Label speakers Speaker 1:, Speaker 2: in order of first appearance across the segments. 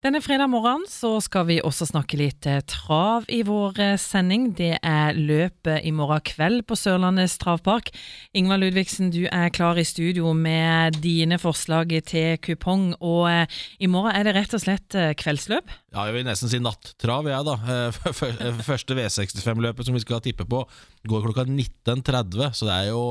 Speaker 1: Denne fredag morgenen så skal vi også snakke litt eh, trav i vår eh, sending. Det er løpet i morgen kveld på Sørlandets travpark. Ingvar Ludvigsen, du er klar i studio med dine forslag til kupong. Og eh, i morgen er det rett og slett kveldsløp.
Speaker 2: Ja, jeg vil nesten si nattrav, jeg, da. Første V65-løpet som vi skal tippe på, går klokka 19.30, så det er jo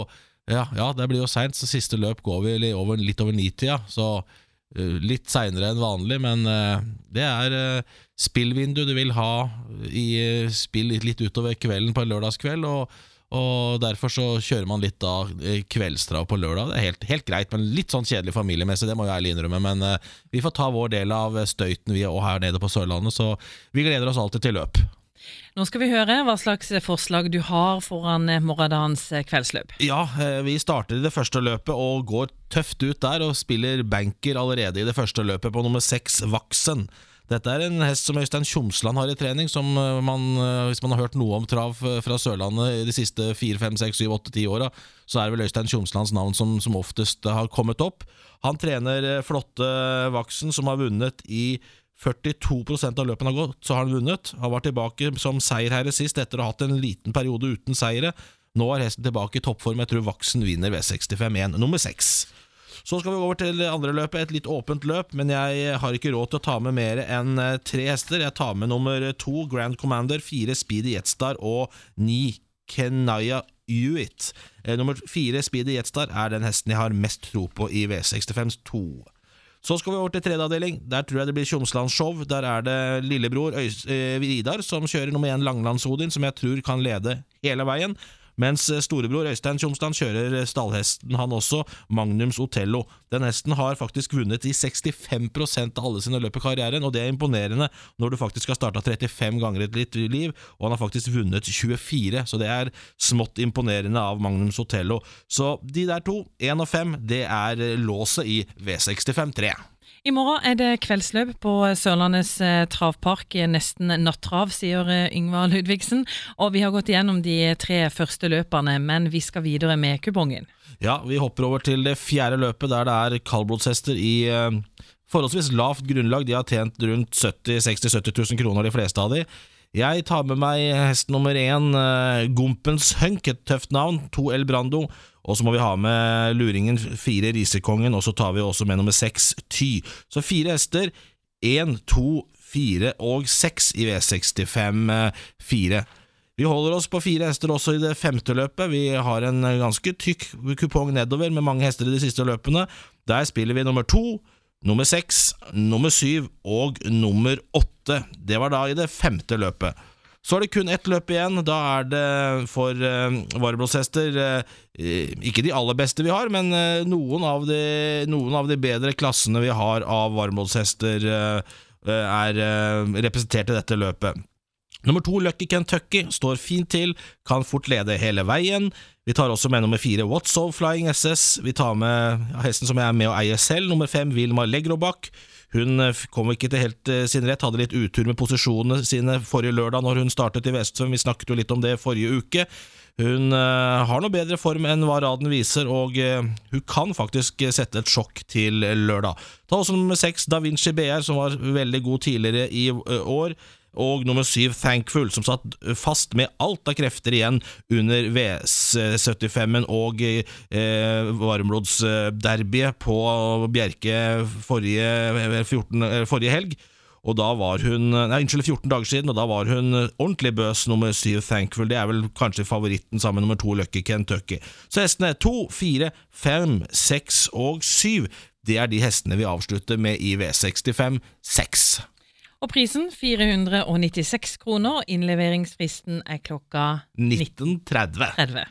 Speaker 2: Ja, ja det blir jo seint, så siste løp går vi li- over, litt over nitida, så eh, litt seinere enn vanlig, men eh, det er uh, spillvindu du vil ha i eh, spill litt, utover kvelden på en lørdagskveld, og, og derfor så kjører man litt eh, kveldstrav på lørdag. Det er helt, helt greit, men litt sånn kjedelig familiemessig, det må jeg ærlig innrømme. Men eh, vi får ta vår del av støyten vi er her nede på Sørlandet, så vi gleder oss alltid til løp.
Speaker 1: Nå skal vi høre hva slags forslag du har foran eh, morgendagens eh, kveldsløp.
Speaker 2: Ja, eh, vi starter i det første løpet og går tøft ut der og spiller banker allerede i det første løpet på nummer seks, Vaksen. Dette er en hest som Øystein Tjomsland har i trening, som eh, man, eh, hvis man har hørt noe om trav eh, fra Sørlandet i de siste fire, fem, seks, syv, åtte, ti åra, så er det vel Øystein Tjomslands navn som, som oftest har kommet opp. Han trener flotte Vaksen, som har vunnet i 42 av løpene har gått, så har han vunnet. Han var tilbake som seierherre sist, etter å ha hatt en liten periode uten seire. Nå er hesten tilbake i toppform. Jeg tror Vaksen vinner V65-1, nummer 6. Så skal vi over til andre løpet, et litt åpent løp, men jeg har ikke råd til å ta med mer enn eh, tre hester. Jeg tar med nummer to, Grand Commander, fire Speedy Jetstar og ni Kenaya Hewitt. Eh, Nummer fire, Speedy Jetstar, er den hesten jeg har mest tro på i V65 2. Så skal vi over til tredje avdeling. Der tror jeg det blir Tjomsland-show. Der er det lillebror Øys eh, Vidar som kjører nummer én Langlandsodin, som jeg tror kan lede hele veien. Mens eh, storebror Øystein Tjomsland kjører eh, stallhesten, han også, Magnums Otello. Den hesten har faktisk vunnet i 65% av alle sine løp i karrieren, og det er imponerende når du faktisk har starta 35 ganger i ditt liv, og han har faktisk vunnet 24, så det er smått imponerende av Magnums Otello. Så de der to, 1 og 5, det er eh, låset i V65 3.
Speaker 1: I morgen er det kveldsløp på Sørlandets eh, travpark. Nesten nattrav, sier eh, Yngvar Ludvigsen. Og vi har gått igjennom de tre første løpene, men vi skal videre med kupongen.
Speaker 2: Ja, vi hopper over til det fjerde løpet, der det er kaldblodshester i eh, forholdsvis lavt grunnlag. De har tjent rundt 70 60 70 000 kroner, de fleste av de. Jeg tar med meg hest nummer én, eh, Gompens Hunk, et tøft navn. To El Brando. Og så må vi ha med luringen fire Risekongen, og så tar vi også med nummer seks Ty. Så fire hester. Én, to, fire og seks i V65-4. Vi holder oss på fire hester også i det femte løpet. Vi har en ganske tykk kupong nedover med mange hester i de siste løpene. Der spiller vi nummer to, nummer seks, nummer syv og nummer åtte. Det var da i det femte løpet. Så er det kun ett løp igjen. Da er det for uh, vareblåshester uh, ikke de aller beste vi har, men uh, noen, av de, noen av de bedre klassene vi har av varmblodshester uh, er eh, representert i dette løpet. Nummer to, Lucky Kentucky, står fint til, kan fort lede hele veien. Vi tar også med nummer fire, What's Of Flying SS. Vi tar med hesten som jeg er med og eier selv, nummer fem, Vilma Legrobakk. Hun eh, kom ikke til helt eh, sin rett, hadde litt utur med posisjonene sine forrige lørdag når hun startet i Vestsøm. Vi snakket jo litt om det forrige uke. Hun eh, har noe bedre form enn hva raden viser, og hun kan faktisk sette et sjokk til lørdag. Ta også nummer seks, Da Vinci BR, som var veldig god tidligere i år. Og nummer syv, Thankful, som satt fast med alt av krefter igjen under V75-en og eh, varmblodsderbyet på Bjerke forrige, 14, eh, forrige helg. Og da var hun Nei, unnskyld, 14 dager siden, og da var hun ordentlig bøs nummer syv, Thankful. Det er vel kanskje favoritten sammen med nummer to, Lucky Kentucky. Så hestene er to, fire, fem, seks og syv, det er de hestene vi avslutter med i V65 6.
Speaker 1: Og prisen 496 kroner, innleveringsfristen er klokka
Speaker 2: 1930.
Speaker 1: 30.